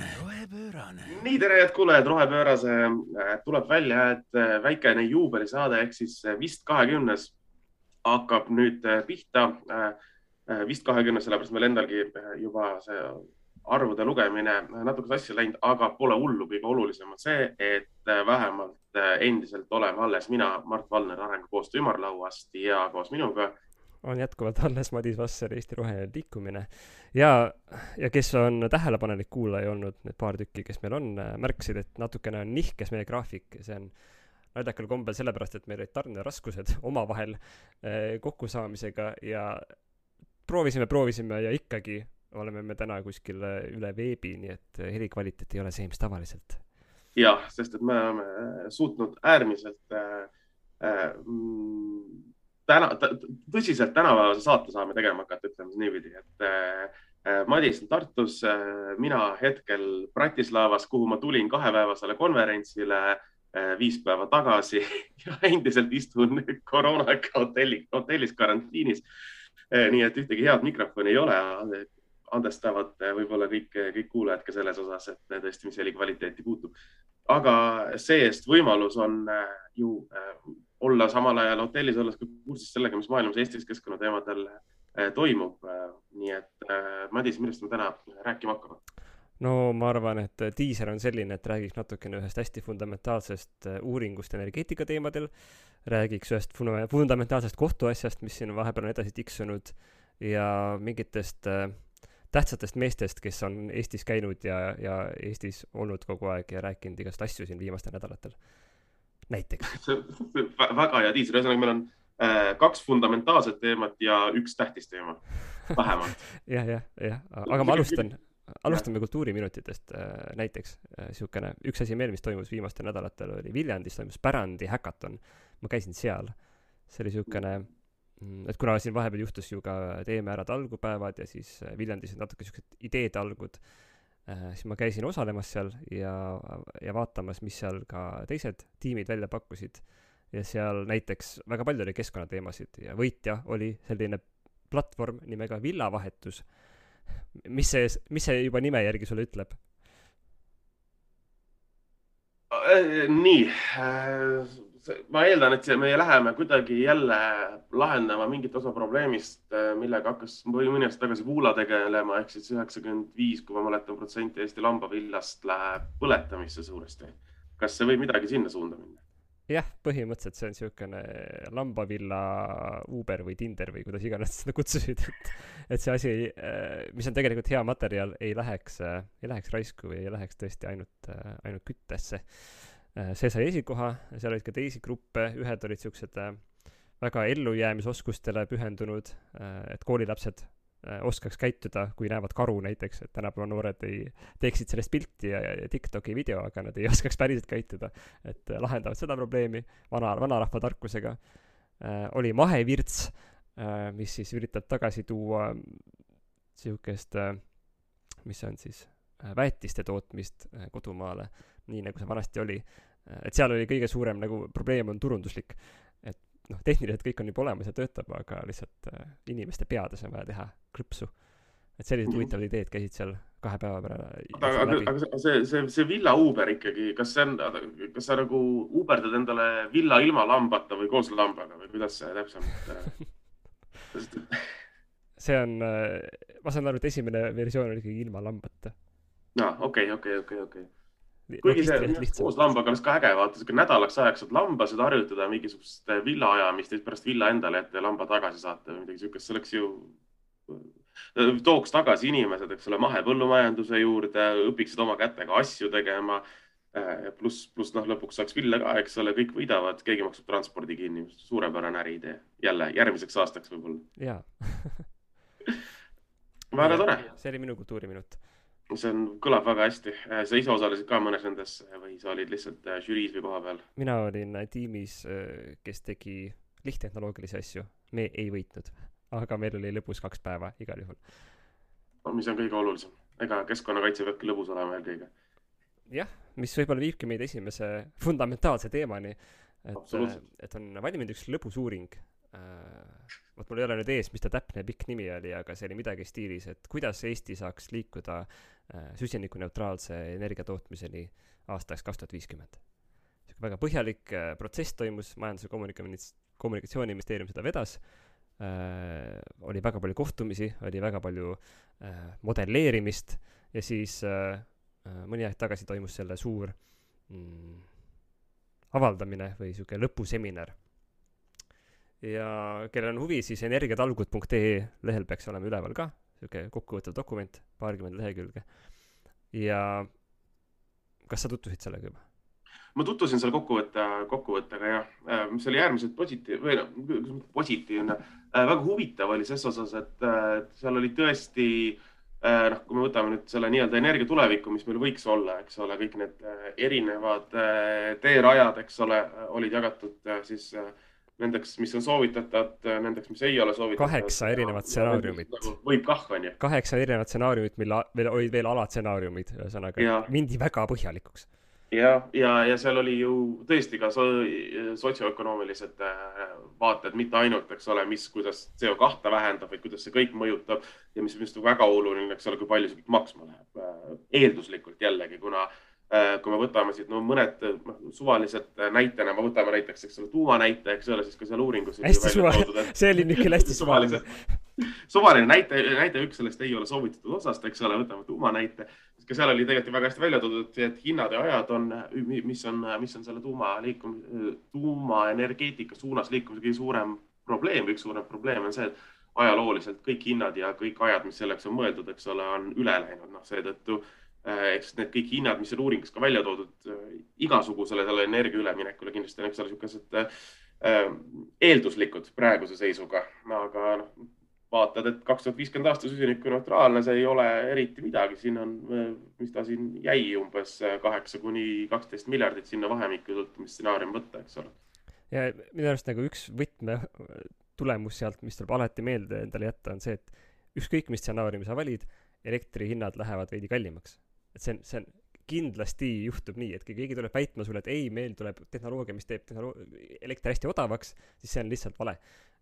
rohepöörane, rohepöörane. nii, tere, head kuulajad, Rohepöörase tuleb välja, et väikene juubelisaade ehk siis vist kahekümnes hakkab nüüd pihta. vist kahekümnes, sellepärast meil endalgi juba see arvude lugemine natuke sassi läinud, aga pole hullu, kõige olulisem on see, et vähemalt endiselt oleme alles mina, Mart Valner Arengukoostöö ümarlauast ja koos minuga on jätkuvalt alles Madis Vasser, Eesti Roheline Liikumine. Ja, ja kes on tähelepanelik kuulaja olnud, need paar tükki, kes meil on, märkasid, et natukene on nihkes meie graafik see on naljakal kombel sellepärast, et meil olid tarneraskused omavahel eh, kokkusaamisega ja proovisime, proovisime ja ikkagi oleme me täna kuskil üle veebi, nii et heli kvaliteet ei ole see, mis tavaliselt. jah, sest et me oleme suutnud äärmiselt äh, äh, täna, tõsiselt tänapäevase saate saame tegema hakata, ütleme niipidi, et äh, Madis on Tartus äh,, mina hetkel Bratislavas, kuhu ma tulin kahepäevasele konverentsile äh, viis päeva tagasi ja endiselt istun koroonaga hotelli, hotellis karantiinis äh,. nii et ühtegi head mikrofoni ei ole. andestavad äh, võib-olla kõik, kõik kuulajad ka selles osas, et tõesti, mis heli kvaliteeti puutub. aga see-eest võimalus on äh, ju äh, olla samal ajal hotellis, olles ka kursis sellega, mis maailmas Eestis keskkonnateemadel äh, toimub. Äh, nii et äh, Madis, millest me täna rääkima hakkame? no ma arvan, et diiser on selline, et räägiks natukene ühest hästi fundamentaalsest uuringust energeetika teemadel, räägiks ühest funda-, fundamentaalsest kohtuasjast, mis siin vahepeal on edasi tiksunud ja mingitest äh, tähtsatest meestest, kes on Eestis käinud ja, ja Eestis olnud kogu aeg ja rääkinud igast asju siin viimastel nädalatel näiteks. Väga hea diiser, ühesõnaga meil on äh, kaks fundamentaalset teemat ja üks tähtis teema, vähemalt. Jah, jah, jah, aga ma alustan, alustame kultuuriminutitest äh, näiteks niisugune äh,, üks asi veel, mis toimus viimastel nädalatel, oli Viljandis toimus pärandi häkaton. ma käisin seal, see oli niisugune mm, et kuna siin vahepeal juhtus ju ka Teeme ära talgupäevad ja siis äh, Viljandis on natuke siuksed ideetalgud siis ma käisin osalemas seal ja, ja vaatamas, mis seal ka teised tiimid välja pakkusid. ja seal näiteks väga palju oli keskkonnateemasid ja võitja oli selline platvorm nimega Villavahetus. mis see, mis see juba nime järgi sulle ütleb? Äh, nii äh, ma eeldan, et me läheme kuidagi jälle lahendama mingit osa probleemist, äh, millega hakkas mõni aasta tagasi Vuula tegelema, ehk siis üheksakümmend viis, kui ma mäletan, protsenti Eesti lambavillast läheb põletamisse suuresti. kas see võib midagi sinna suunda minna? jah, põhimõtteliselt see on niisugune lambavilla Uber või Tinder või kuidas iganes seda kutsusid, et, et see asi, äh, mis on tegelikult hea materjal, ei läheks, äh, ei läheks raisku või ei läheks tõesti ainult, ainult küttesse see sai esikoha, seal olid ka teisi gruppe, ühed olid siuksed äh, väga ellujäämisoskustele pühendunud, äh, et koolilapsed oskaks käituda, kui näevad karu näiteks, et tänapäeva noored ei teeksid sellest pilti ja, ja Tiktoki video, aga nad ei oskaks päriselt käituda. et lahendavad seda probleemi vana, vanarahva tarkusega. oli mahevirts, mis siis üritab tagasi tuua sihukest, mis on siis väetiste tootmist kodumaale nii nagu see vanasti oli. et seal oli kõige suurem nagu probleem on turunduslik. et noh, tehniliselt kõik on juba olemas ja töötab, aga lihtsalt äh, inimeste peades on vaja teha krõpsu. et sellised mm. huvitavad ideed käisid seal kahe päeva peale. aga, aga, aga see, see, see villa Uber ikkagi, kas see on, kas sa nagu uberdad endale villa ilma lambata või koos lambaga või kuidas see täpsemalt äh, see on, äh, ma saan aru, et esimene versioon oli ikkagi ilma lambata. aa, okei, okei, okei, okei kuigi see koos lambaga oleks ka äge, vaata siuke nädalaks ajaks saad lambasid harjutada mingisugust eh, villaajamist ja siis pärast villa endale jätta ja lamba tagasi saata või midagi siukest, see oleks ju, eh, tooks tagasi inimesed, eks ole, mahepõllumajanduse juurde, õpiksid oma kätega asju tegema. Eh, pluss, pluss noh, lõpuks saaks villa ka, eks ole, kõik võidavad, keegi maksab transpordi kinni, suurepärane äriidee. jälle järgmiseks aastaks võib-olla. jaa väga tore. see oli minu kultuuriminut see on, kõlab väga hästi. Äh, sa ise osalesid ka mõnes nendest või sa olid lihtsalt äh, žüriis või kohapeal? mina olin äh, tiimis, kes tegi lihttehnoloogilisi asju. me ei võitnud, aga meil oli lõbus kaks päeva igal juhul no,. mis on kõige olulisem, ega keskkonnakaitse peabki lõbus olema eelkõige. jah, mis võib-olla viibki meid esimese fundamentaalse teemani. et, et on valminud üks lõbusuuring vot mul ei ole nüüd ees, mis ta täpne pikk nimi oli, aga see oli midagi stiilis, et kuidas Eesti saaks liikuda süsinikuneutraalse energia tootmiseni aastaks kaks tuhat viiskümmend. sihuke väga põhjalik protsess toimus, Majandus- ja Kommunikatsiooni, Kommunikatsiooniministeerium seda vedas äh,, oli väga palju kohtumisi, oli väga palju äh, modelleerimist ja siis äh, mõni aeg tagasi toimus selle suur mm, avaldamine või sihuke lõpuseminar. ja kellel on huvi, siis energiatalgud.ee lehel peaks olema üleval ka sihuke kokkuvõttev dokument, paarkümmend lehekülge. ja kas sa tutvusid sellega juba? ma tutvusin selle kokkuvõtte, kokkuvõttega jah, äh, mis oli äärmiselt positiivne või noh, positiivne, äh, väga huvitav oli ses osas, et seal oli tõesti noh, kui me võtame nüüd selle nii-öelda energia tulevikku, mis meil võiks olla, eks ole, kõik need erinevad teerajad, eks ole, olid jagatud siis nendeks, mis on soovitatav, nendeks, mis ei ole soovitatav. kaheksa erinevat stsenaariumit. Nagu võib kah, onju. kaheksa erinevat stsenaariumit, mille veel olid veel alatsenaariumid, ühesõnaga mindi väga põhjalikuks ja, ja, ja seal oli ju tõesti ka so sotsioökonoomilised äh, vaated, mitte ainult, eks ole, mis, kuidas CO2 vähendab, vaid kuidas see kõik mõjutab ja mis arust on väga oluline, eks ole, kui palju see kõik maksma läheb. Äh, eelduslikult jällegi, kuna äh, kui me võtame siit no mõned noh, suvalised näitena, me võtame näiteks, eks ole, tuumanäite, eks ole, siis ka seal uuringus. hästi suvaline, see oli nüüd küll hästi suvaline. Suvaline näite, näide üks sellest ei ole soovitatud osast, eks ole, võtame tuumanäite. Ka seal oli tegelikult väga hästi välja toodud, et hinnad ja ajad on, mis on, mis on selle tuuma liikum-, tuumaenergeetika suunas liikumise kõige suurem probleem, üks suurem probleem on see, et ajalooliselt kõik hinnad ja kõik ajad, mis selleks on mõeldud, eks ole, on üle läinud, noh seetõttu eks need kõik hinnad, mis on uuringus ka välja toodud, igasugusele selle energia üleminekule kindlasti on, eks ole, niisugused äh, eelduslikud praeguse seisuga, aga noh, vaatad, et kaks tuhat viiskümmend aasta süsinikuneutraalne, see ei ole eriti midagi, siin on, mis ta siin jäi, umbes kaheksa kuni kaksteist miljardit sinna vahemikku, sõltub, mis stsenaarium võtta, eks ole. ja minu arust nagu üks võtmetulemus sealt, mis tuleb alati meelde endale jätta, on see, et ükskõik, mis stsenaariumi sa valid, elektrihinnad lähevad veidi kallimaks. Et see on, see on, kindlasti juhtub nii, et kui keegi tuleb väitma sulle, et ei, meil tuleb tehnoloogia, mis teeb tehnolo-, elektri hästi odavaks, siis see on lihtsalt vale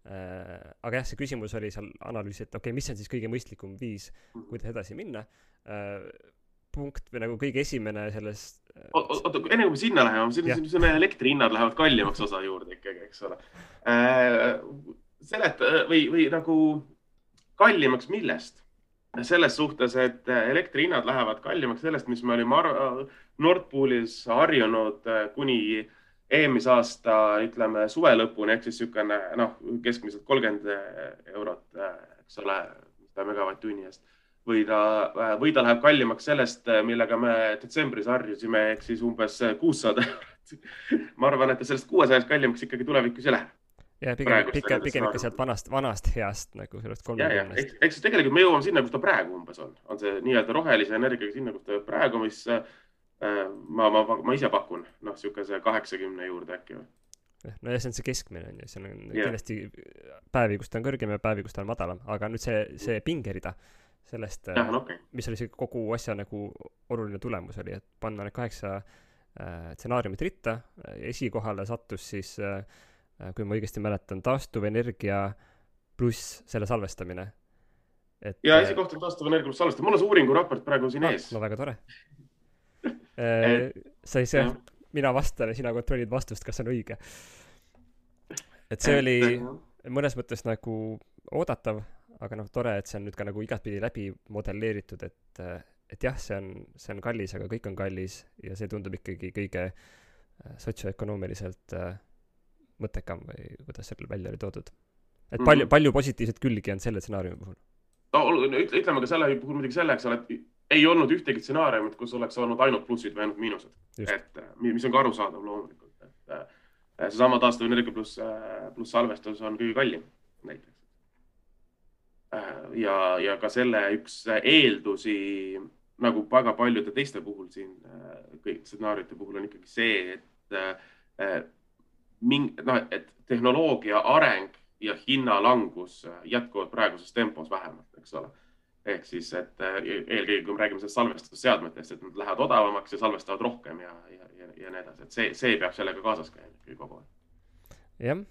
Äh, aga jah, see küsimus oli seal analüüsis, et okei okay,, mis on siis kõige mõistlikum viis, kuidas edasi minna. Äh, punkt või nagu kõige esimene sellest. Äh, oota, enne kui me sinna läheme, siin selline elektrihinnad lähevad kallimaks osa juurde ikkagi, eks ole. seleta või, või nagu kallimaks millest? Selles suhtes, et elektrihinnad lähevad kallimaks sellest, mis me olime Nord Poolis harjunud kuni äh, eelmise aasta, ütleme suve lõpuni ehk siis niisugune noh, keskmiselt kolmkümmend eurot, eks ole, megavatt-tunni eest või ta, või ta läheb kallimaks sellest, millega me detsembris harjusime, ehk siis umbes kuussada eurot. ma arvan, et ta sellest kuuesajast kallimaks ikkagi tulevikus ei lähe. Ja pigem, pigem, pigem ikka sealt vanast, vanast heast nagu sellest kolmekümnest. siis tegelikult me jõuame sinna, kus ta praegu umbes on, on see nii-öelda rohelise energiaga sinna, kus ta praegu, mis Äh, ma, ma, ma ise pakun, noh, niisuguse kaheksakümne juurde äkki või. no ja see on see keskmine on ju, seal on yeah. kindlasti päevi, kus ta on kõrgem ja päevi, kus ta on madalam, aga nüüd see, see pingerida sellest, äh, okay. mis oli see kogu asja nagu oluline tulemus oli, et panna need kaheksa äh, stsenaariumit ritta, esikohale sattus siis äh,, kui ma õigesti mäletan, taastuvenergia pluss selle salvestamine. et ja esikoht on taastuvenergia pluss salvestamine, mul on see uuringuraport praegu siin ah, ees. no väga tore Äh, sa ei saa, mina vastan ja sina kontrollid vastust, kas on õige. et see oli mõnes mõttes nagu oodatav, aga noh, tore, et see on nüüd ka nagu igatpidi läbi modelleeritud, et, et jah, see on, see on kallis, aga kõik on kallis ja see tundub ikkagi kõige äh, sotsioökonoomiliselt äh, mõttekam või kuidas sellel välja oli toodud. et palju mm, -hmm. palju positiivseid külgi on selle stsenaariumi puhul? no ütleme ka selle puhul muidugi selle, eks ole, et ei olnud ühtegi stsenaariumit, kus oleks olnud ainult plussid või ainult miinused. et äh, mis on ka arusaadav loomulikult, et äh, seesama taastuvenergia pluss, äh, pluss salvestus on kõige kallim näiteks. ja, ja ka selle üks eeldusi nagu väga paljude teiste puhul siin, kõik stsenaariumite puhul on ikkagi see, et mingi, noh, et tehnoloogia areng ja hinnalangus jätkuvad praeguses tempos vähemalt, eks ole ehk siis, et äh, eelkõige, kui me räägime sellest salvestusseadmetest, et nad lähevad odavamaks ja salvestavad rohkem ja, ja, ja, ja nii edasi, et see, see peab sellega kaasas käima ikkagi kogu aeg. jah,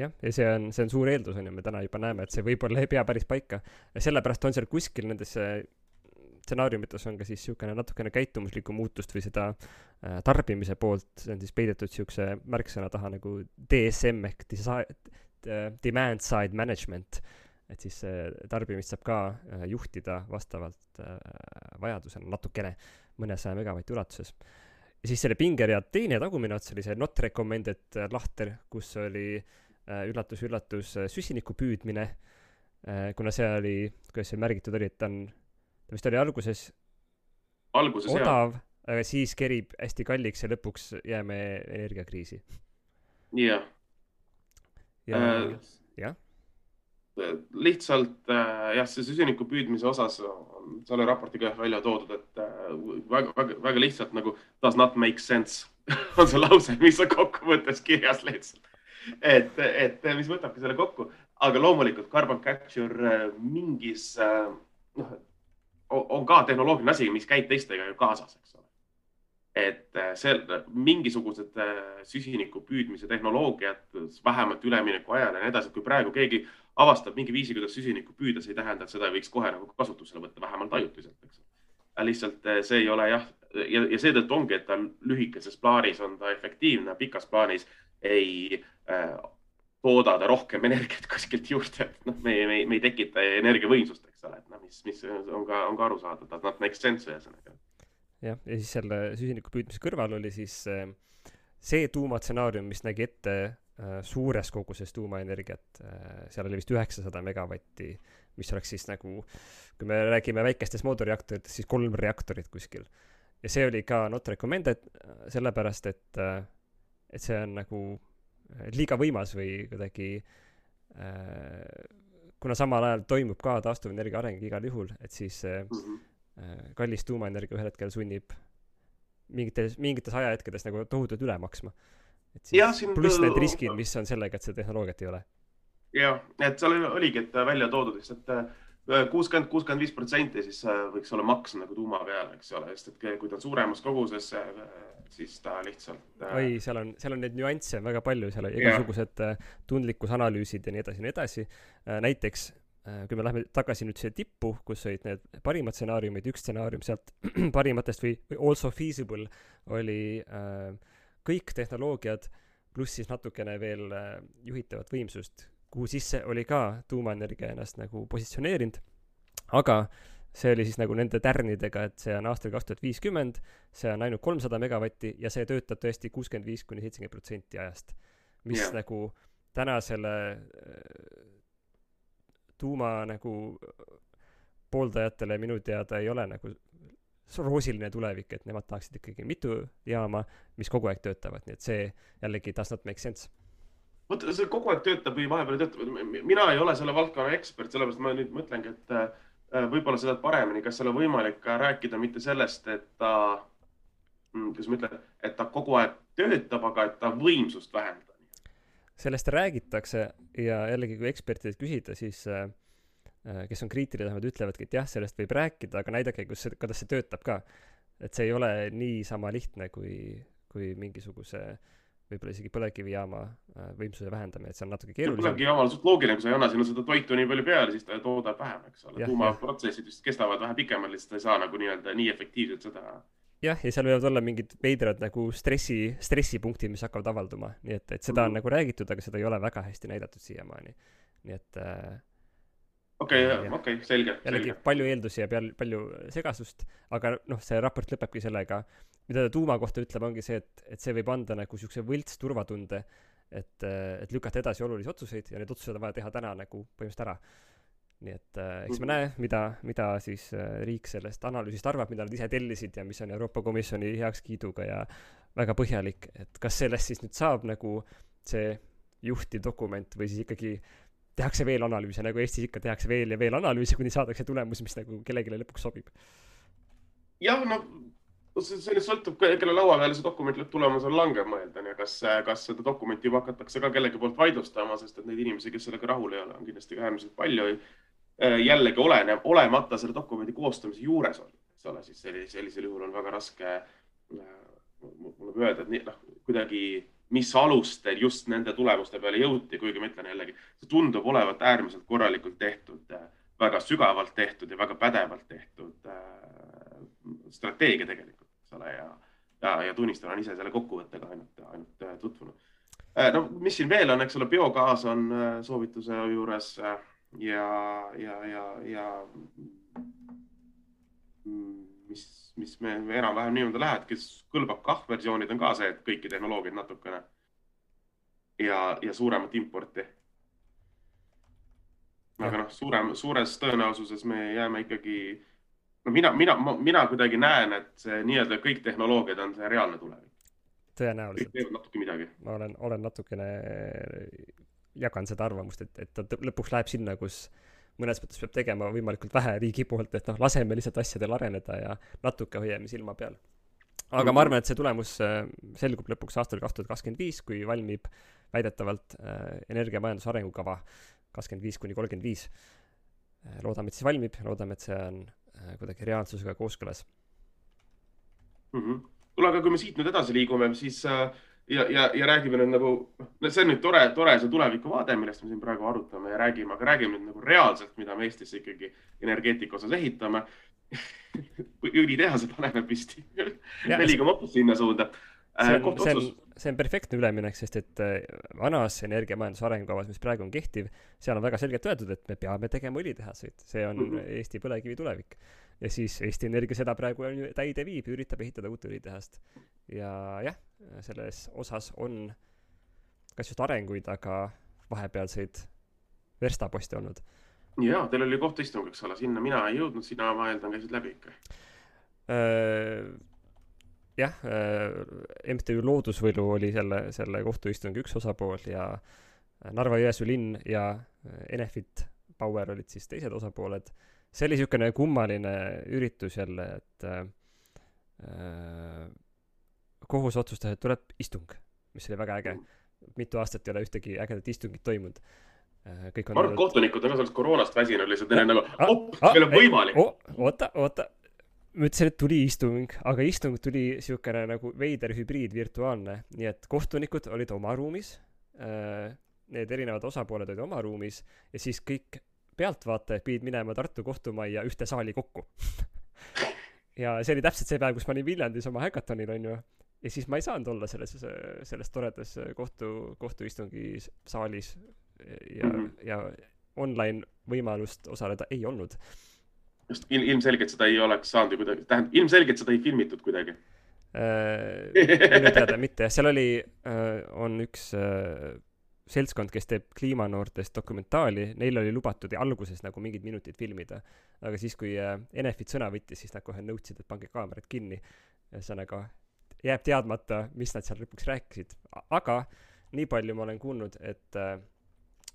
jah, ja see on, see on suur eeldus, on ju, me täna juba näeme, et see võib-olla ei pea päris paika. sellepärast on seal kuskil nendes stsenaariumites on ka siis niisugune natukene käitumuslikku muutust või seda äh, tarbimise poolt, see on siis peidetud niisuguse märksõna taha nagu DSM ehk desi-, demand side management, et siis äh, tarbimist saab ka äh, juhtida vastavalt äh, vajadusele natukene, mõnesaja megavati ulatuses. Ja siis selle pingerea teine tagumine ots oli see not recommended äh, lahter, kus oli üllatus-üllatus äh, äh, süsiniku püüdmine, kuna see oli, kuidas see märgitud oli, et ta on, ta vist oli alguses alguses odav, aga siis kerib hästi kalliks ja lõpuks jääme energiakriisi. jah. ja, jah lihtsalt jah, see süsiniku püüdmise osas on selle raportiga välja toodud, et väga, väga, väga lihtsalt nagu does not make sense on see lause, mis on kokkuvõttes kirjas lihtsalt. et, et mis võtabki selle kokku, aga loomulikult carbon capture mingis noh, on ka tehnoloogiline asi, mis käib teistega ju kaasas, eks ole et äh, see, mingisugused äh, süsiniku püüdmise tehnoloogiad, vähemalt ülemineku ajal ja nii edasi, kui praegu keegi avastab mingi viisi, kuidas süsinikku püüda, see ei tähenda, et seda võiks kohe nagu kasutusele võtta, vähemalt ajutiselt, eks. lihtsalt äh, see ei ole jah, ja, ja seetõttu ongi, et ta lühikeses plaanis on ta efektiivne, pikas plaanis ei äh, tooda ta rohkem energiat kuskilt juurde, et noh, me, me, me ei tekita energiavõimsust, eks ole, et noh, mis, mis on ka, on ka arusaadav, does not make sense ühesõnaga jah, ja siis selle süsiniku püüdmise kõrval oli siis äh, see tuumatsenaarium, mis nägi ette äh, suures koguses tuumaenergiat äh,, seal oli vist üheksasada megavatti, mis oleks siis nagu, kui me räägime väikestest mootorireaktoritest, siis kolm reaktorit kuskil. ja see oli ka not recommended, sellepärast et et see on nagu liiga võimas või kuidagi äh, kuna samal ajal toimub ka taastuvenergia areng igal juhul, et siis mm -hmm kallis tuumaenergia ühel hetkel sunnib mingites, mingites ajahetkedes nagu tohutult üle maksma. et siis pluss need riskid, mis on sellega, et seda tehnoloogiat ei ole. jah, et seal oligi, et välja toodud lihtsalt äh, kuuskümmend, kuuskümmend viis protsenti, siis äh, võiks olla maks nagu tuuma peal, eks ole, sest et kui ta on suuremas koguses, siis ta lihtsalt. oi, seal on, seal on neid nüansse väga palju, seal on igasugused tundlikkusanalüüsid ja nii edasi ja nii edasi. näiteks Äh, kui me läheme tagasi nüüd siia tippu, kus olid need parimad stsenaariumid, üks stsenaarium sealt parimatest või, või also feasible oli äh, kõik tehnoloogiad pluss siis natukene veel äh, juhitavat võimsust, kuhu sisse oli ka tuumaenergia ennast nagu positsioneerinud, aga see oli siis nagu nende tärnidega, et see on aastal kaks tuhat viiskümmend, see on ainult kolmsada megavatti ja see töötab tõesti kuuskümmend viis kuni seitsekümmend protsenti ajast. mis yeah. nagu tänasele äh, tuuma nagu pooldajatele minu teada ei ole nagu roosiline tulevik, et nemad tahaksid ikkagi mitu jaama, mis kogu aeg töötavad, nii et see jällegi does not make sense. Vot see kogu aeg töötab või vahepeal ei tööta, mina ei ole selle valdkonna ekspert, sellepärast ma nüüd mõtlengi, et äh, võib-olla sa tead paremini, kas seal on võimalik rääkida mitte sellest, et ta, mm, kuidas ma ütlen, et ta kogu aeg töötab, aga et ta võimsust vähendab sellest räägitakse ja jällegi, kui ekspertidelt küsida, siis äh, äh kes on kriitilised, nad ütlevadki, et jah, sellest võib rääkida, aga näidake, kus see, kuidas see töötab ka. et see ei ole niisama lihtne kui, kui mingisuguse võib-olla isegi põlevkivijaama äh, võimsuse vähendamine, et see on natuke keerulisem. põlevkivijaama on suht loogiline, kui sa ei anna sinna seda toitu nii palju peale, siis ta toodab vähem, eks ole. tuumaprotsessid vist kestavad vähe pikemalt, lihtsalt ei saa nagu nii-öelda nii efektiivselt seda jah, ja seal võivad olla mingid veidrad nagu stressi, stressipunktid, mis hakkavad avalduma, nii et, et seda mm -hmm. on mhm. nagu räägitud, aga seda ei ole väga hästi näidatud siiamaani. nii et äh, okei okay,, okei okay,, selge. jällegi palju eeldusi ja peal, palju segasust, aga noh, see raport lõpebki sellega, mida ta tuuma kohta ütleb, ongi see, et, et see võib anda nagu siukse võlts turvatunde, et, et lükata edasi olulisi otsuseid ja need otsused on vaja teha täna nagu põhimõtteliselt ära nii et äh, eks me mhm. näe, mida, mida siis äh, riik sellest analüüsist arvab, mida nad ise tellisid ja mis on Euroopa Komisjoni heakskiiduga ja väga põhjalik, et kas sellest siis nüüd saab nagu see juhtiv dokument või siis ikkagi tehakse veel analüüse, nagu Eestis ikka tehakse veel ja veel analüüse, kuni saadakse tulemus, mis nagu kellelegi lõpuks sobib. jah, no see, see nüüd sõltub, kelle laua peale see dokument lõpptulemusel langeb, ma eeldan, ja kas, kas seda dokumenti juba hakatakse ka kellegi poolt vaidlustama, sest et neid inimesi, kes sellega rahul ei ole, on kindlasti ka äärmiselt palju jällegi oleneb, olemata selle dokumendi koostamise juures olnud, eks ole, siis sellisel juhul on väga raske äh, mulle öelda, et nii, noh, kuidagi mis alustel just nende tulemuste peale jõuti, kuigi ma ütlen jällegi, see tundub olevat äärmiselt korralikult tehtud, väga sügavalt tehtud ja väga pädevalt tehtud äh, strateegia tegelikult, eks ole, ja, ja, ja tunnistan, olen ise selle kokkuvõttega ainult, ainult äh, tutvunud. no mis siin veel on, eks ole, biogaas on soovituse juures ja, ja, ja, ja mis, mis me, enam-vähem niimoodi läheb, kes kõlbab kah versioonid on ka see, et kõiki tehnoloogiaid natukene ja, ja suuremat importi. aga noh, suurem, suures tõenäosuses me jääme ikkagi, no mina, mina, mina kuidagi näen, et see nii-öelda kõik tehnoloogiad on see reaalne tulevik. tõenäoliselt. teevad natuke midagi. ma olen, olen natukene, jagan seda arvamust, et, et ta lõpuks läheb sinna, kus äh, mõnes mõttes peab tegema võimalikult vähe riigi poolt, et noh, laseme lihtsalt asjadel areneda ja natuke hoiame silma peal. aga ma mhm. arvan, et see tulemus äh, selgub lõpuks aastal kaks tuhat kakskümmend viis, kui valmib väidetavalt äh, energiamajanduse arengukava kakskümmend viis kuni kolmkümmend viis. Äh, loodame, et see valmib, loodame, et see on kuidagi reaalsusega kooskõlas mm. -hmm. kuule, aga kui me siit nüüd edasi liigume, siis äh, ja, ja, ja räägime nüüd nagu, noh, see on nüüd tore, tore see tulevikuvaade, millest me siin praegu arutame ja räägime, aga räägime nüüd nagu reaalselt, mida me Eestis ikkagi energeetika osas ehitame õlitehase paneme püsti me liigume hoopis sinna suunda. Äh, see on, see on, see on perfektne üleminek, sest et äh, vanas energiamajanduse arengukavas, mis praegu on kehtiv, seal on väga selgelt öeldud, et me peame tegema õlitehaseid, see on mm -hmm. Eesti põlevkivi tulevik. Ja siis Eesti Energia seda praegu täide viib, üritab ehitada uut õlitehast. ja jah selles osas on kas just arenguid, aga vahepealseid verstaposte olnud. jaa, teil oli kohtuistung, eks ole, sinna mina ei jõudnud, sina, ma eeldan, käisid läbi ikka äh,? jah äh,, MTÜ Loodusvõlu oli selle, selle kohtuistungi üks osapool ja Narva-Jõesuu linn ja Enefit Power olid siis teised osapooled. See oli niisugune kummaline üritus jälle, et äh, kohus otsustas, et tuleb istung, mis oli väga äge. mitu aastat ei ole ühtegi ägedat istungit toimunud. Äh, kõik on. ma arvan, et kohtunikud on ka sellest koroonast väsinud lihtsalt, neil on nagu, op, meil on võimalik. oota, oota, ma ütlesin, et tuli istung, aga istung tuli siukene nagu veider hübriid virtuaalne, nii et kohtunikud olid oma ruumis. Äh, need erinevad osapooled olid oma ruumis ja siis kõik pealtvaatajad pidid minema Tartu kohtumajja ühte saali kokku ja see oli täpselt see päev, kus ma olin Viljandis oma häkatonil, onju ja siis ma ei saanud olla selles, selles toredas kohtu, kohtuistungi saalis ja mm, -hmm. ja online võimalust osaleda ei olnud. just il, ilmselgelt seda ei oleks saanud ju kuidagi, tähendab, ilmselgelt seda ei filmitud kuidagi äh,. minu teada mitte, seal oli äh,, on üks äh, seltskond, kes teeb kliimanoortest dokumentaali, neil oli lubatud alguses nagu mingid minutid filmida. aga siis, kui äh, Enefit sõna võttis, siis nad kohe nõudsid, et pange kaamerad kinni. ühesõnaga jääb teadmata, mis nad seal lõpuks rääkisid. aga nii palju ma olen kuulnud, et äh,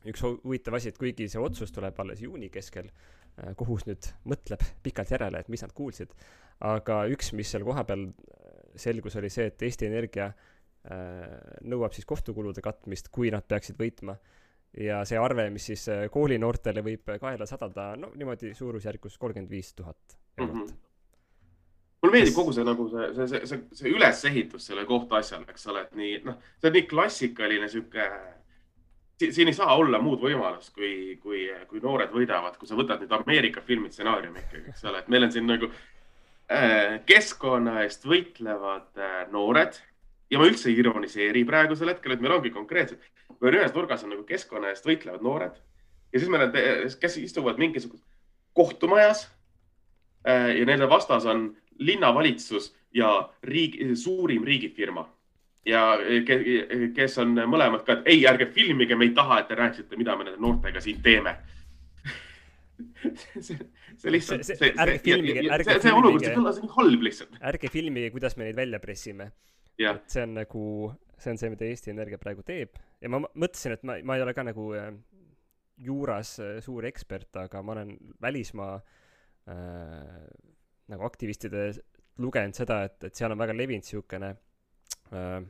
üks huvitav asi, et kuigi see otsus tuleb alles juuni keskel äh,, kohus nüüd mõtleb pikalt järele, et mis nad kuulsid, aga üks, mis seal kohapeal selgus, oli see, et Eesti Energia äh, nõuab siis kohtukulude katmist, kui nad peaksid võitma. ja see arve, mis siis äh, koolinoortele võib kaela sadada, no niimoodi suurusjärgus kolmkümmend viis tuhat eurot. -hmm mulle meeldib kogu see nagu see, see, see, see, see ülesehitus selle kohtuasjale, eks ole, et nii noh, see on nii klassikaline sihuke. siin ei saa olla muud võimalust, kui, kui, kui noored võidavad, kui sa võtad nüüd Ameerika filmi stsenaariumi ikkagi, eks ole, et meil on siin nagu äh, keskkonna eest võitlevad äh, noored ja ma üldse ei ironiseeri praegusel hetkel, et meil ongi konkreetselt, meil ühes nurgas on nagu keskkonna eest võitlevad noored ja siis meil on, kes istuvad mingisuguses kohtumajas äh, ja nende vastas on linnavalitsus ja riik, suurim riigifirma ja kes on mõlemad ka, et ei, ärge filmige, me ei taha, et te rääkisite, mida me nende noortega siin teeme see, see lihtsalt, see, see, see, filmige, see, see olukord, see kõlas nii halb lihtsalt. ärge filmige, kuidas me neid välja pressime. Et see on nagu, see on see, mida Eesti Energia praegu teeb ja ma mõtlesin, et ma, ma ei ole ka nagu äh, juuras äh, suur ekspert, aga ma olen välismaa äh, nagu aktivistide lugenud seda, et, et seal on väga levinud niisugune äh,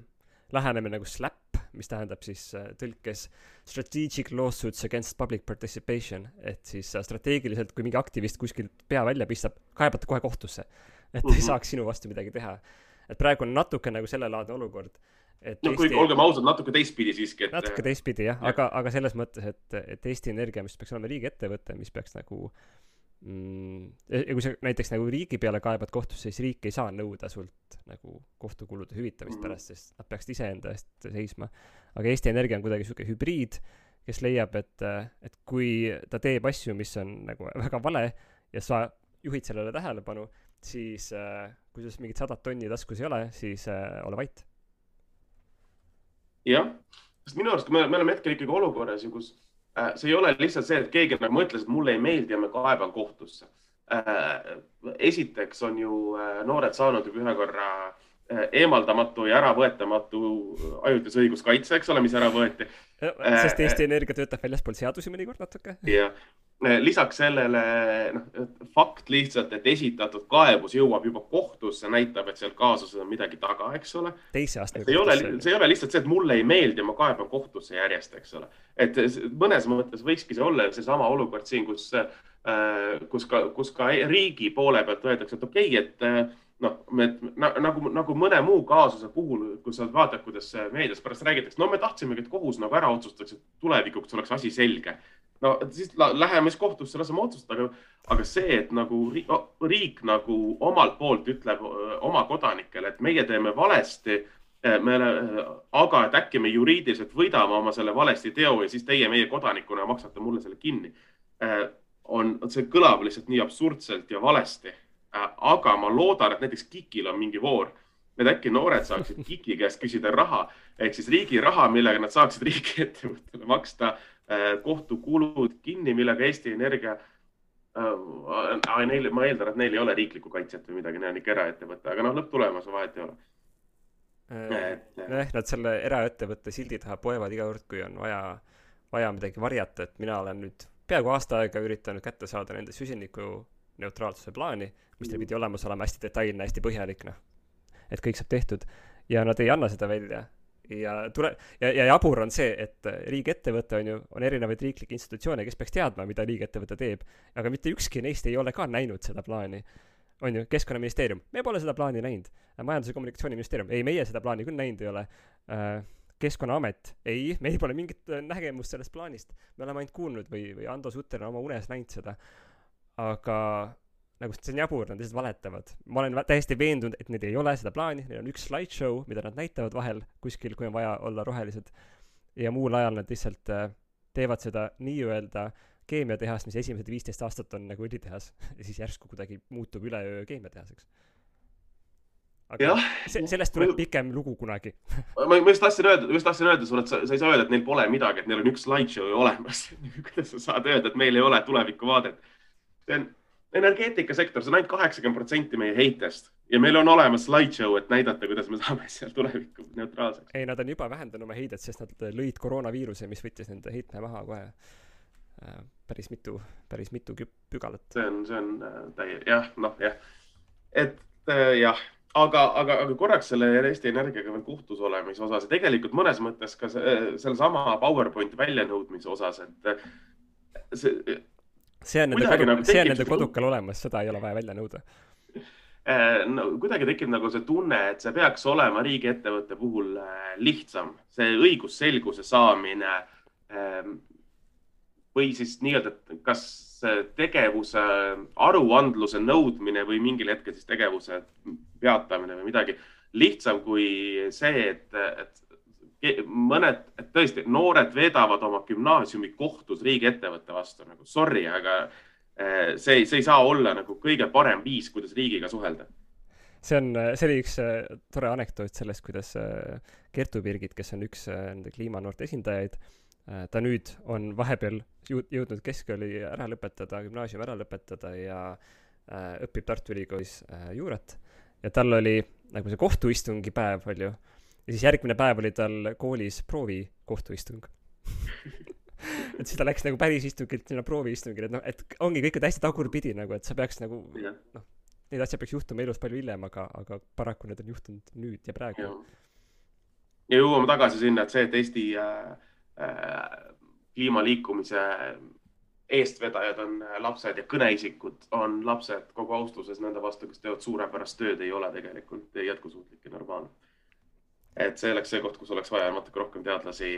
lähenemine nagu SLAP, mis tähendab siis äh, tõlkes strategic lawsuits against public participation, et siis äh, strateegiliselt, kui mingi aktivist kuskilt pea välja pistab, kaebata kohe kohtusse. et mm -hmm. ei mhm. saaks sinu vastu midagi teha. Et praegu on natuke nagu sellelaadne olukord, et no kuigi olgem ausad, natuke teistpidi siiski, et. natuke teistpidi jah ja., aga, aga selles mõttes, et, et Eesti Energia, mis peaks olema riigiettevõte, mis peaks nagu mm, ja kui sa näiteks nagu riigi peale kaebad kohtusse, siis riik ei saa nõuda sult nagu kohtukulude hüvitamist mm pärast, sest nad peaksid iseenda eest seisma. aga Eesti Energia on kuidagi sihuke hübriid, kes leiab, et, et kui ta teeb asju, mis on nagu väga vale ja sa juhid sellele tähelepanu, siis äh, kui sul mingit sadat tonni taskus ei ole, siis äh, ole vait jah, sest minu arust me, me oleme hetkel ikkagi olukorras ju, kus äh, see ei ole lihtsalt see, et keegi nagu mõtles, et mulle ei meeldi ja ma kaeban kohtusse äh,. esiteks on ju äh, noored saanud juba ühe korra äh, eemaldamatu ja äravõetamatu ajutise õiguskaitse, eks ole, mis ära võeti. Sest Eesti äh, Energia töötab väljaspool seadusi mõnikord natuke. jah Eh, lisaks sellele noh, fakt lihtsalt, et esitatud kaebus jõuab juba kohtusse, näitab, et seal kaasuses on midagi taga, eks ole. teise astme. see ei ole, see ei ole lihtsalt see, et mulle ei meeldi, ma kaeban kohtusse järjest, eks ole. et mõnes mõttes võikski see olla seesama olukord siin, kus, äh, kus ka, kus ka riigi poole pealt öeldakse, et okei okay,, et äh, noh, nagu, nagu mõne muu kaasuse puhul, kus sa vaatad, kuidas meedias pärast räägitakse, no me tahtsimegi, et kohus nagu ära otsustaks, et tulevikuks oleks asi selge no siis läheme siis kohtusse, laseme otsustada, aga, aga see, et nagu riik, riik nagu omalt poolt ütleb oma kodanikele, et meie teeme valesti, me, aga et äkki me juriidiliselt võidame oma selle valesti teo ja siis teie meie kodanikuna maksate mulle selle kinni. on, see kõlab lihtsalt nii absurdselt ja valesti. Aga ma loodan, et näiteks KIK-il on mingi voor, et äkki noored saaksid KIK-i käest küsida raha. Ehk siis riigi raha, millega nad saaksid riigiettevõttele maksta Äh, kohtukulud kinni, millega Eesti Energia äh,, neil, ma eeldan, et neil ei ole riiklikku kaitset või midagi, neil on ikka eraettevõte, aga noh, lõpptulemus vahet ei ole. Äh,. nojah, nad selle eraettevõtte sildi taha poevad iga kord, kui on vaja, vaja midagi varjata, et mina olen nüüd peaaegu aasta aega üritanud kätte saada nende süsinikuneutraalsuse plaani, mis neil pidi olemas olema hästi detailne, hästi põhjalik, noh. et kõik saab tehtud ja nad ei anna seda välja ja tule- ja, ja jabur on see, et riigiettevõte on ju, on erinevaid riiklikke institutsioone, kes peaks teadma, mida riigiettevõte teeb, aga mitte ükski neist ei ole ka näinud seda plaani. on ju, Keskkonnaministeerium, me pole seda plaani näinud. majandus- ja Kommunikatsiooniministeerium, ei, meie seda plaani küll näinud ei ole. Äh, keskkonnaamet, ei, meil pole mingit nägemust sellest plaanist. me oleme ainult kuulnud või, või Ando Sutter on oma unes näinud seda. Aga nagu see on jabur, nad lihtsalt valetavad. ma olen täiesti veendunud, et neil ei ole seda plaani, neil on üks slideshow, mida nad näitavad vahel kuskil, kui on vaja olla rohelised. ja muul ajal nad lihtsalt äh, teevad seda nii-öelda keemiatehast, mis esimesed viisteist aastat on nagu õlitehas ja siis järsku kuidagi muutub üleöö keemiatehaseks. aga ja, se sellest tuleb ma, pikem lugu kunagi ma, ma just tahtsin öelda, just tahtsin öelda sulle, et sa, sa ei saa öelda, et neil pole midagi, et neil on üks slideshow ju olemas kuidas sa saad öelda, et meil ei ole tulevikuvaadet? Energeetikasektor, see on ainult kaheksakümmend protsenti meie heitest ja meil on olemas slideshow, et näidata, kuidas me saame seal tulevikku neutraalseks. ei, nad on juba vähendanud oma heidet, sest nad lõid koroonaviiruse, mis võttis nende heitme maha kohe äh, päris mitu, päris mitu pügalat. see on, see on äh, täie-, jah, noh, jah. et äh, jah, aga, aga, aga korraks selle Eesti Energiaga veel kohtus olemise osas ja tegelikult mõnes mõttes ka sellesama PowerPointi väljanõudmise osas, et see see on nende nagu see on nende kodukal olemas, seda ei ole vaja välja nõuda. Äh, no kuidagi tekib nagu see tunne, et see peaks olema riigiettevõtte puhul äh, lihtsam, see õigusselguse saamine ähm, või siis nii-öelda, et kas tegevuse aruandluse nõudmine või mingil hetkel siis tegevuse peatamine või midagi lihtsam kui see, et, et mõned, tõesti noored veedavad oma gümnaasiumi kohtus riigiettevõtte vastu nagu sorry, aga eh, see, see ei saa olla nagu kõige parem viis, kuidas riigiga suhelda. see on, see oli üks eh, tore anekdoot sellest, kuidas eh, Kertu Birgit, kes on üks nende kliimanoorte esindajaid, ta nüüd on vahepeal jõudnud keskkooli ära lõpetada, gümnaasiumi ära lõpetada ja õpib Tartu Ülikoolis juurat ja tal oli nagu see kohtuistungi päev, palju ja siis järgmine päev oli tal koolis proovikohtuistung. Et siis ta läks nagu päris istungilt sinna prooviistungile, et noh, et ongi kõik on hästi tagurpidi nagu, et sa peaks nagu noh, neid asju peaks juhtuma elus palju hiljem, aga, aga paraku need on juhtunud nüüd ja praegu. ja jõuame tagasi sinna, et see, et Eesti äh, äh, kliimaliikumise eestvedajad on äh, lapsed ja kõneisikud on lapsed kogu austuses nende vastu, kes teevad suurepärast tööd, ei ole tegelikult jätkusuutlik ja normaalne et see oleks see koht, kus oleks vaja natuke rohkem teadlasi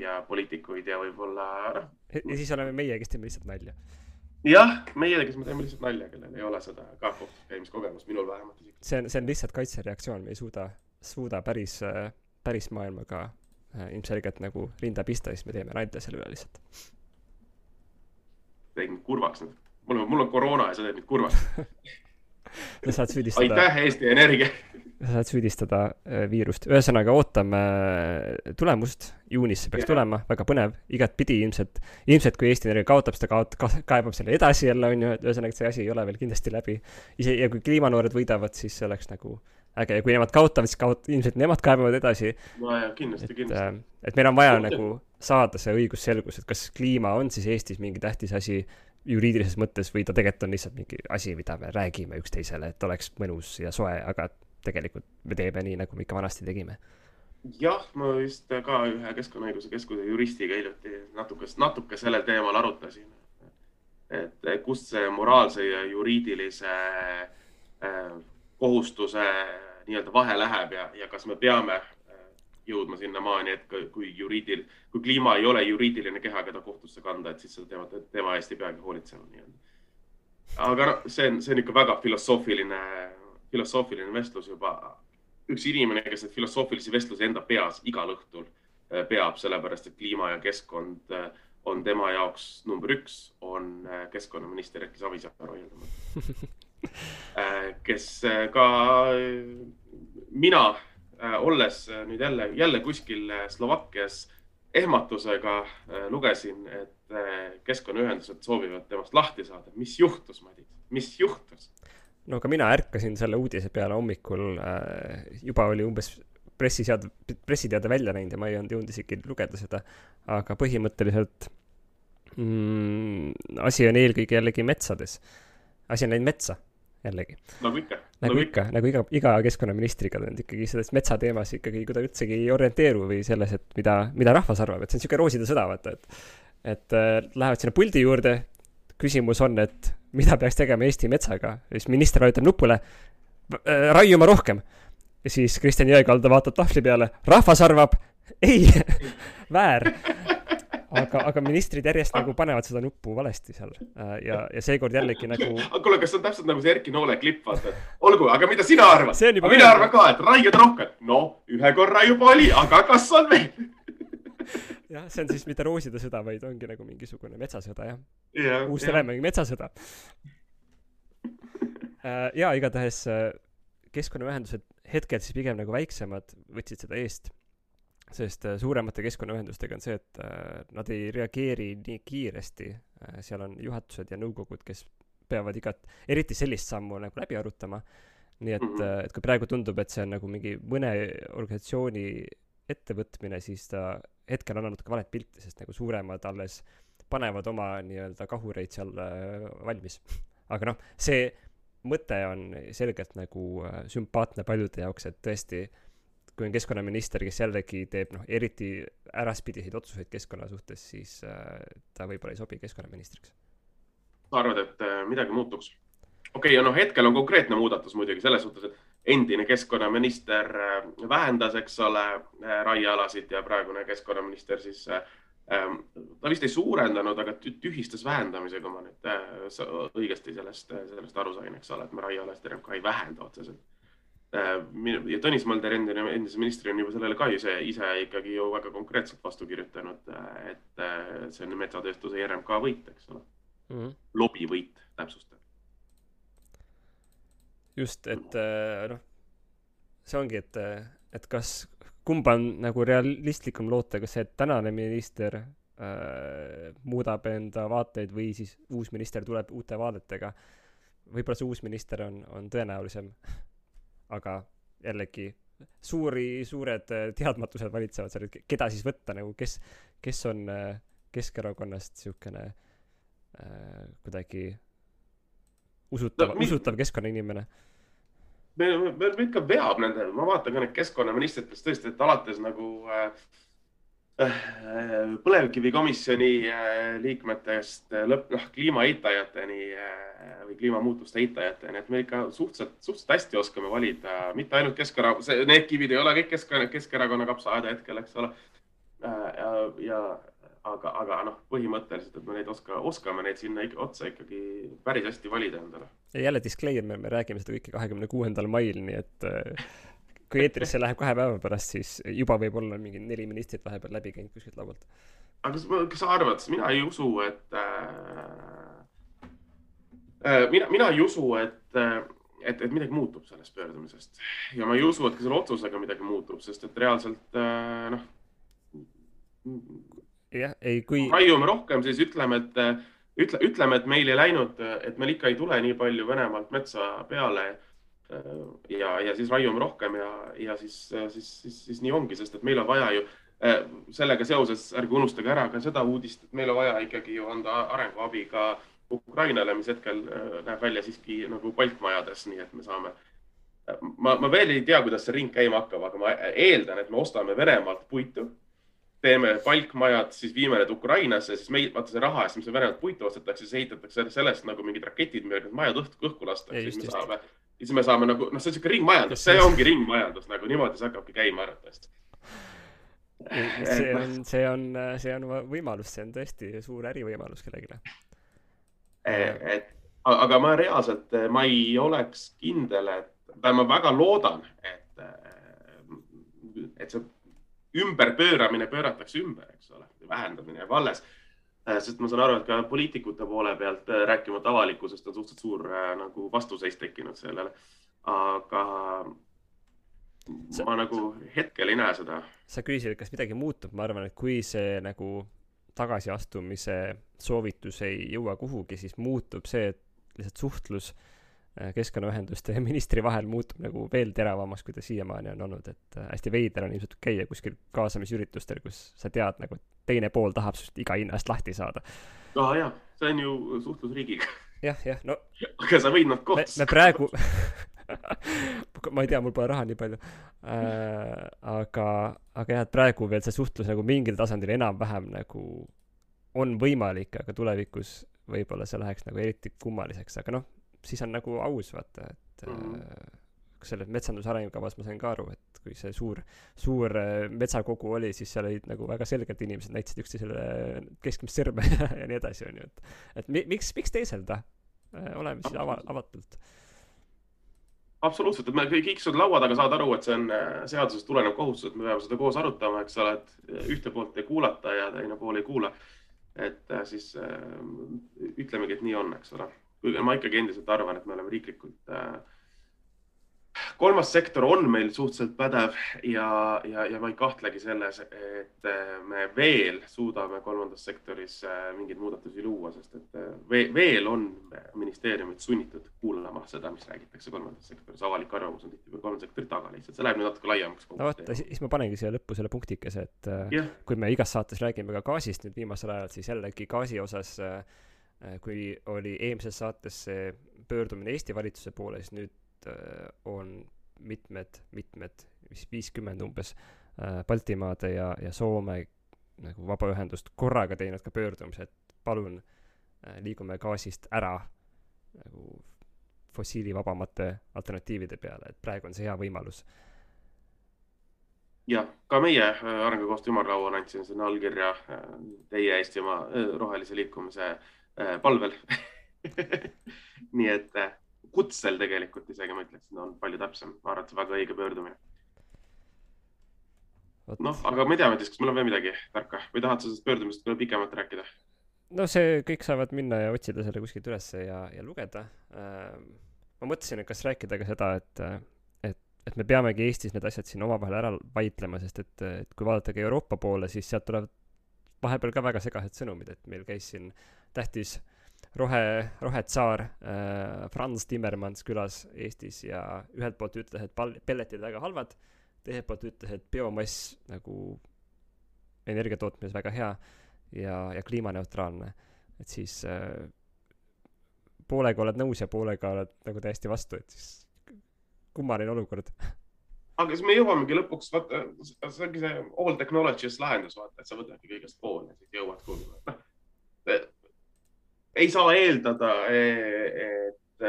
ja poliitikuid ja võib-olla noh. ja siis oleme meie, kes teeme lihtsalt nalja. jah, meie, kes me teeme lihtsalt nalja, kellel ei ole seda ka kohtus käimiskogemust, minul vähemalt. see on, see on lihtsalt kaitsereaktsioon, me ei suuda, suuda päris, päris maailmaga ilmselgelt nagu rinda pista, siis me teeme nalja selle üle lihtsalt. tegin mind kurvaks nüüd, mul on, mul on koroona ja sa teed mind kurvaks sa saad süüdistada. aitäh, Eesti Energia sa saad süüdistada äh, viirust, ühesõnaga ootame äh, tulemust, juunis see peaks yeah. tulema, väga põnev, igatpidi ilmselt, ilmselt kui Eesti Energia kaotab seda, kaot-, kaebab selle edasi jälle, on ju, et ühesõnaga, et see asi ei ole veel kindlasti läbi. ise, ja kui kliimanoored võidavad, siis see oleks nagu äge ja kui nemad kaotavad, siis kaot-, ilmselt nemad kaebavad edasi. nojah, kindlasti, kindlasti. Äh, et meil on vaja nagu saada see õigusselgus, et kas kliima on siis Eestis mingi tähtis asi juriidilises mõttes või ta tegelikult on lihtsalt mingi asi, mida me räägime üksteisele, et oleks mõnus ja soe, aga tegelikult me teeme nii, nagu me ikka vanasti tegime. jah, ma vist ka ühe Keskkonnaõiguse Keskuse juristiga hiljuti natuke, natuke sellel teemal arutasin. et kust see moraalse ja juriidilise äh, kohustuse nii-öelda vahe läheb ja, ja kas me peame jõudma sinnamaani, et kui juriidil-, kui kliima ei ole juriidiline keha, keda kohtusse kanda, et siis seda teemat, tema eest ei peagi hoolitsema nii-öelda. aga noh, see on, see on ikka väga filosoofiline filosoofiline vestlus juba. üks inimene, kes neid filosoofilisi vestlusi enda peas igal õhtul äh, peab, sellepärast et kliima ja keskkond äh, on tema jaoks number üks, on äh, keskkonnaminister Erki Savisaar vaieldamatult. kes ka, mina olles nüüd jälle, jälle kuskil Slovakkias ehmatusega lugesin, et keskkonnaühendused soovivad temast lahti saada. mis juhtus, Madis, mis juhtus? no ka mina ärkasin selle uudise peale hommikul äh,, juba oli umbes pressiseade, pressiteade välja näinud ja ma ei olnud jõudnud isegi lugeda seda, aga põhimõtteliselt mm, asi on eelkõige jällegi metsades. asi on läinud metsa, jällegi. nagu ikka. nagu, nagu ikka, nagu iga, iga keskkonnaministriga nüüd ikkagi selles metsateemas ikkagi, kui ta üldsegi ei orienteeru või selles, et mida, mida rahvas arvab, et see on niisugune rooside sõda, vaata, et et äh, lähevad sinna puldi juurde, küsimus on, et mida peaks tegema Eesti metsaga, siis minister vajutab nupule, äh, raiuma rohkem. siis Kristjan Jõekalda vaatab tahvli peale, rahvas arvab, ei väär. Aga, aga ministrid järjest nagu panevad seda nuppu valesti seal äh, ja, ja seekord jällegi nagu. kuule, kas see on täpselt nagu see Erki Noole klipp, vaata, et olgu, aga mida sina arvad? mina arvan ka, et raiud rohkem. no ühe korra juba oli, aga kas on veel jah, see on siis mitte rooside sõda, vaid ongi nagu mingisugune metsasõda, jah yeah,. Uus-Telemägi metsasõda äh, ja igatahes äh, keskkonnaühendused hetkel siis pigem nagu väiksemad võtsid seda eest, sest äh, suuremate keskkonnaühendustega on see, et nad ei reageeri nii kiiresti, seal on juhatused ja nõukogud, kes peavad igat, eriti sellist sammu nagu läbi arutama, nii et, mhm. et kui praegu tundub, et see on nagu mingi mõne organisatsiooni ettevõtmine, siis ta hetkel annab natuke valet pilti, sest nagu suuremad alles panevad oma nii-öelda kahureid seal äh, valmis. aga noh, see mõte on selgelt nagu äh, sümpaatne paljude jaoks, et tõesti, kui on keskkonnaminister, kes jällegi teeb noh, eriti äraspidiseid otsuseid keskkonna suhtes, siis äh, ta võib-olla ei sobi keskkonnaministriks. sa arvad, et midagi muutuks? okei okay,, ja noh, hetkel on konkreetne muudatus muidugi selles suhtes, et endine keskkonnaminister äh, vähendas, eks ole, äh, raiealasid ja praegune keskkonnaminister siis äh, ähm, ta vist ei suurendanud, aga tühistas vähendamise, kui ma nüüd õigesti sellest, sellest aru sain, eks ole, et me raiealasid RMK ei vähenda otseselt. Ja Tõnis Mölder endine, endise ministrina on juba sellele ka ise, ise ikkagi ju väga konkreetselt vastu kirjutanud, et see on metsatööstuse RMK võit, eks ole. Mm -hmm.. lobivõit, täpsustan. Just, et äh, noh, see ongi, et, et kas, kumba on nagu realistlikum loota, kas see, et tänane minister äh, muudab enda vaateid või siis uus minister tuleb uute vaadetega. võib-olla see uus minister on, on tõenäolisem, aga jällegi suuri, suured teadmatused valitsevad seal, et keda siis võtta nagu, kes, kes on äh, Keskerakonnast niisugune äh, kuidagi usutav no,, usutav keskkonnainimene. Me, me, me ikka veab nendel, ma vaatan ka neid keskkonnaministrid, kes tõesti, et alates nagu äh, põlevkivikomisjoni liikmetest lõpp, noh, kliima eitajateni või kliimamuutuste eitajateni, et me ikka suhteliselt, suhteliselt hästi oskame valida, mitte ainult Keskerakonna, need kivid ei ole kõik Kesk, Keskerakonna kapsaaeda hetkel, eks ole. ja, ja aga, aga noh, põhimõtteliselt, et me neid oska, oskame neid sinna ikka, otsa ikkagi päris hästi valida endale. ja jälle disclaimer, me räägime seda kõike kahekümne kuuendal mail, nii et äh, kui eetrisse läheb kahe päeva pärast, siis juba võib olla mingi neli ministrit vahepeal läbi käinud kuskilt laualt. aga kas, kas sa arvad, mina ei usu, et äh, äh, mina, mina ei usu, et äh, et, et midagi muutub sellest pöördumisest ja ma ei usu, et ka selle otsusega midagi muutub, sest et reaalselt äh, noh, jah, ei kui. raiume rohkem, siis ütleme, et ütle, ütleme, et meil ei läinud, et meil ikka ei tule nii palju Venemaalt metsa peale. Ja, ja siis raiume rohkem ja, ja siis, siis, siis, siis nii ongi, sest et meil on vaja ju sellega seoses, ärge unustage ära ka seda uudist, et meil on vaja ikkagi ju anda arenguabi ka Ukrainale, mis hetkel näeb välja siiski nagu palkmajades, nii et me saame ma, ma veel ei tea, kuidas see ring käima hakkab, aga ma eeldan, et me ostame Venemaalt puitu teeme palkmajad, siis viime need Ukrainasse, siis meil, vaata see raha eest, mis Venemaalt puitu ostetakse, siis ehitatakse sellest nagu mingid raketid, millega need majad õhku, õhku lastakse, siis me saame, siis me saame nagu, noh, see on siuke ringmajandus, see ongi ringmajandus nagu niimoodi see hakkabki käima arvatavasti. see on, see on, see on võimalus, see on tõesti suur ärivõimalus kellelegi. et aga ma reaalselt, ma ei oleks kindel, et, ma väga loodan, et, et see ümberpööramine pööratakse ümber, eks ole, vähendamine jääb alles. Äh, sest ma saan aru, et ka poliitikute poole pealt, äh, rääkimata avalikkusest, on suhteliselt suur äh, nagu vastuseis tekkinud sellele. aga sa, ma nagu hetkel ei näe seda. sa küsisid, kas midagi muutub, ma arvan, et kui see nagu tagasiastumise soovitus ei jõua kuhugi, siis muutub see, et lihtsalt suhtlus äh, Äh, keskkonnaühenduste ja ministri vahel muutub nagu veel teravamaks, kui ta siiamaani on olnud, et äh, hästi veider on ilmselt käia kuskil kaasamisüritustel, kus sa tead nagu, et teine pool tahab sinust iga hinna eest lahti saada. aa jaa, see on ju suhtlus riigiga. jah, jah, no. aga sa võid nad koos. me praegu ma ei tea, mul pole raha nii palju äh,. aga, aga jah, et praegu veel see suhtlus nagu mingil tasandil enam-vähem nagu on võimalik, aga tulevikus võib-olla see läheks nagu eriti kummaliseks, aga noh siis on nagu aus vaata, et mm -hmm. selles metsanduse arengukavas ma sain ka aru, et kui see suur, suur äh, metsakogu oli, siis seal olid nagu väga selgelt inimesed näitasid üksteisele keskmist sõrme ja nii edasi, onju, et, et mi, miks, miks teeselda? Äh, oleme siis ava-, avatult absoluutselt, et me kõik istuvad laua taga, saavad aru, et see on seadusest tulenev kohustus, et me peame seda koos arutama, eks ole, et ühte poolt ei kuulata ja teine pool ei kuula. et siis äh, ütlemegi, et nii on, eks ole kuigi ma ikkagi endiselt arvan, et me oleme riiklikult äh, kolmas sektor on meil suhteliselt pädev ja, ja, ja ma ei kahtlegi selles, et äh, me veel suudame kolmandas sektoris äh, mingeid muudatusi luua, sest et veel on ministeeriumid sunnitud kuulama seda, mis räägitakse kolmandas sektoris. avalik arvamus on tihtipeale kolmanda sektori taga lihtsalt, see läheb nüüd natuke laiemaks. no vot, siis ma panengi siia lõppu selle punktikese, et yeah. kui me igas saates räägime ka gaasist nüüd viimasel ajal, siis jällegi gaasi osas äh, Äh, kui oli eelmises saates see pöördumine Eesti valitsuse poole, siis nüüd äh, on mitmed, mitmed, vist viiskümmend umbes äh, Baltimaade ja, ja Soome nagu vabaühendust korraga teinud ka pöördumise, et palun liigume gaasist ära nagu fossiilivabamate alternatiivide peale, et praegu on see hea võimalus. jah, ka meie Arengukoostöö ümarlaual andsin sinna allkirja teie Eestimaa rohelise liikumise äh, Äh, palvel nii et äh, kutsel tegelikult isegi ma ütleksin, on palju täpsem, ma arvan, et see on väga õige pöördumine. noh, aga ma ei tea, Madis, kas meil on veel midagi tarka või tahad sa sellest pöördumisest veel pikemalt rääkida? no see, kõik saavad minna ja otsida selle kuskilt ülesse ja, ja lugeda äh,. ma mõtlesin, et kas rääkida ka seda, et, et, et me peamegi Eestis need asjad siin omavahel ära vaidlema, sest et, et kui vaadata ka Euroopa poole, siis sealt tulevad vahepeal ka väga segased sõnumid, et meil käis siin tähtis rohe, rohetsaar äh, Franz Timmermans külas Eestis ja ühelt poolt ütles, et pal-, pelletid väga halvad, teiselt poolt ütles, et biomass nagu energia tootmises väga hea ja, ja kliimaneutraalne. et siis äh, poolega oled nõus ja poolega oled nagu täiesti vastu, et siis kummaline olukord aga siis me jõuamegi lõpuks, vaata, see ongi see all technologies lahendus, vaata, et sa võtadki kõigest pool ja siis jõuad kuhugi. Ei saa eeldada, et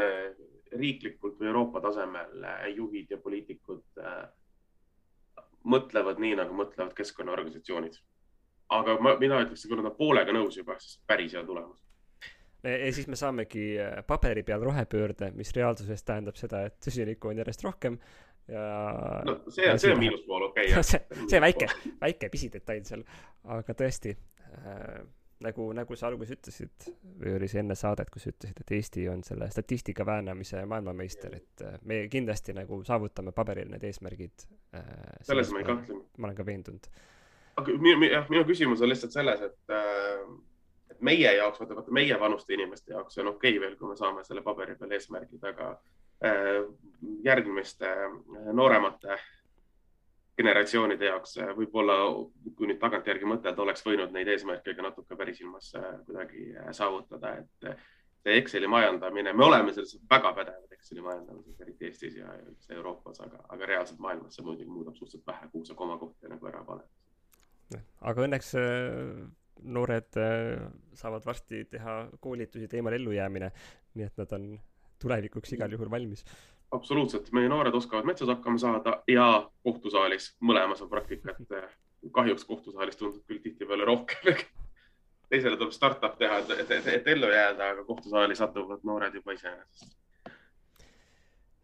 riiklikult või Euroopa tasemel juhid ja poliitikud mõtlevad nii, nagu mõtlevad keskkonnaorganisatsioonid. aga ma, mina ütleks, kui nad on poolega nõus juba, siis päris hea tulemus ja siis me saamegi paberi peal rohepöörde, mis reaalsuses tähendab seda, et süsinikku on järjest rohkem ja. no see on, see on miinuspool, okei okay,. see, see väike, väike pisidetail seal, aga tõesti äh, nagu, nagu sa alguses ütlesid või oli see enne saadet, kus ütlesid, et Eesti on selle statistika väänamise maailmameister, et äh, me kindlasti nagu saavutame paberil need eesmärgid äh,. selles ma ei kahtle. ma olen ka veendunud. aga minu, jah, minu küsimus on lihtsalt selles, et äh, et meie jaoks, vaata, vaata meie vanuste inimeste jaoks on okei okay veel, kui me saame selle paberi peal eesmärgid, aga Äh, järgmiste äh, nooremate generatsioonide jaoks äh, võib-olla, kui nüüd tagantjärgi mõtelda, oleks võinud neid eesmärke ka natuke pärisilmas kuidagi saavutada, et see Exceli majandamine, me oleme selles väga pädevad Exceli majandamises, eriti Eestis ja üldse Euroopas, aga, aga reaalselt maailmas see muidugi muudab suhteliselt vähe, kuhu sa komakohti nagu ära paned. aga õnneks noored saavad varsti teha koolitusi teemal ellujäämine, nii et nad on tulevikuks igal juhul valmis. Absoluutselt, meie noored oskavad metsas hakkama saada ja kohtusaalis, mõlemas on praktikat. kahjuks kohtusaalis tundub küll tihtipeale rohkem teisele tuleb startup teha, et, et, et, et ellu jääda, aga kohtusaali satuvad noored juba iseenesest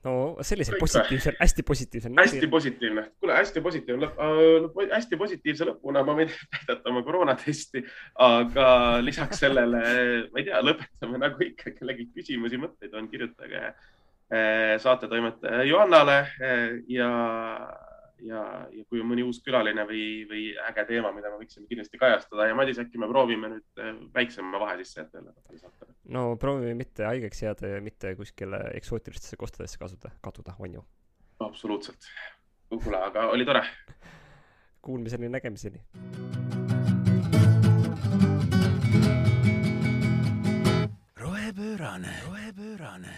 no sellise positiivse, hästi positiivse. hästi positiivne, kuule, hästi positiivne lõpp äh,, hästi positiivse lõpuna ma võin näidata oma koroonatesti, aga lisaks sellele, ma ei tea, lõpetame nagu ikka, kellelgi küsimusi, mõtteid on, kirjutage saatetoimetaja Johannale äh, ja ja, ja kui on mõni uus külaline või, või äge teema, mida me võiksime kindlasti kajastada ja Madis, äkki me proovime nüüd äh, väiksema vahe sisse jätta jälle? no proovime mitte haigeks jääda ja mitte kuskile eksootilistesse kohtadesse kasuda, kaduda, on ju? absoluutselt. kuule, aga oli tore. Kuulmiseni, nägemiseni. rohepöörane, rohepöörane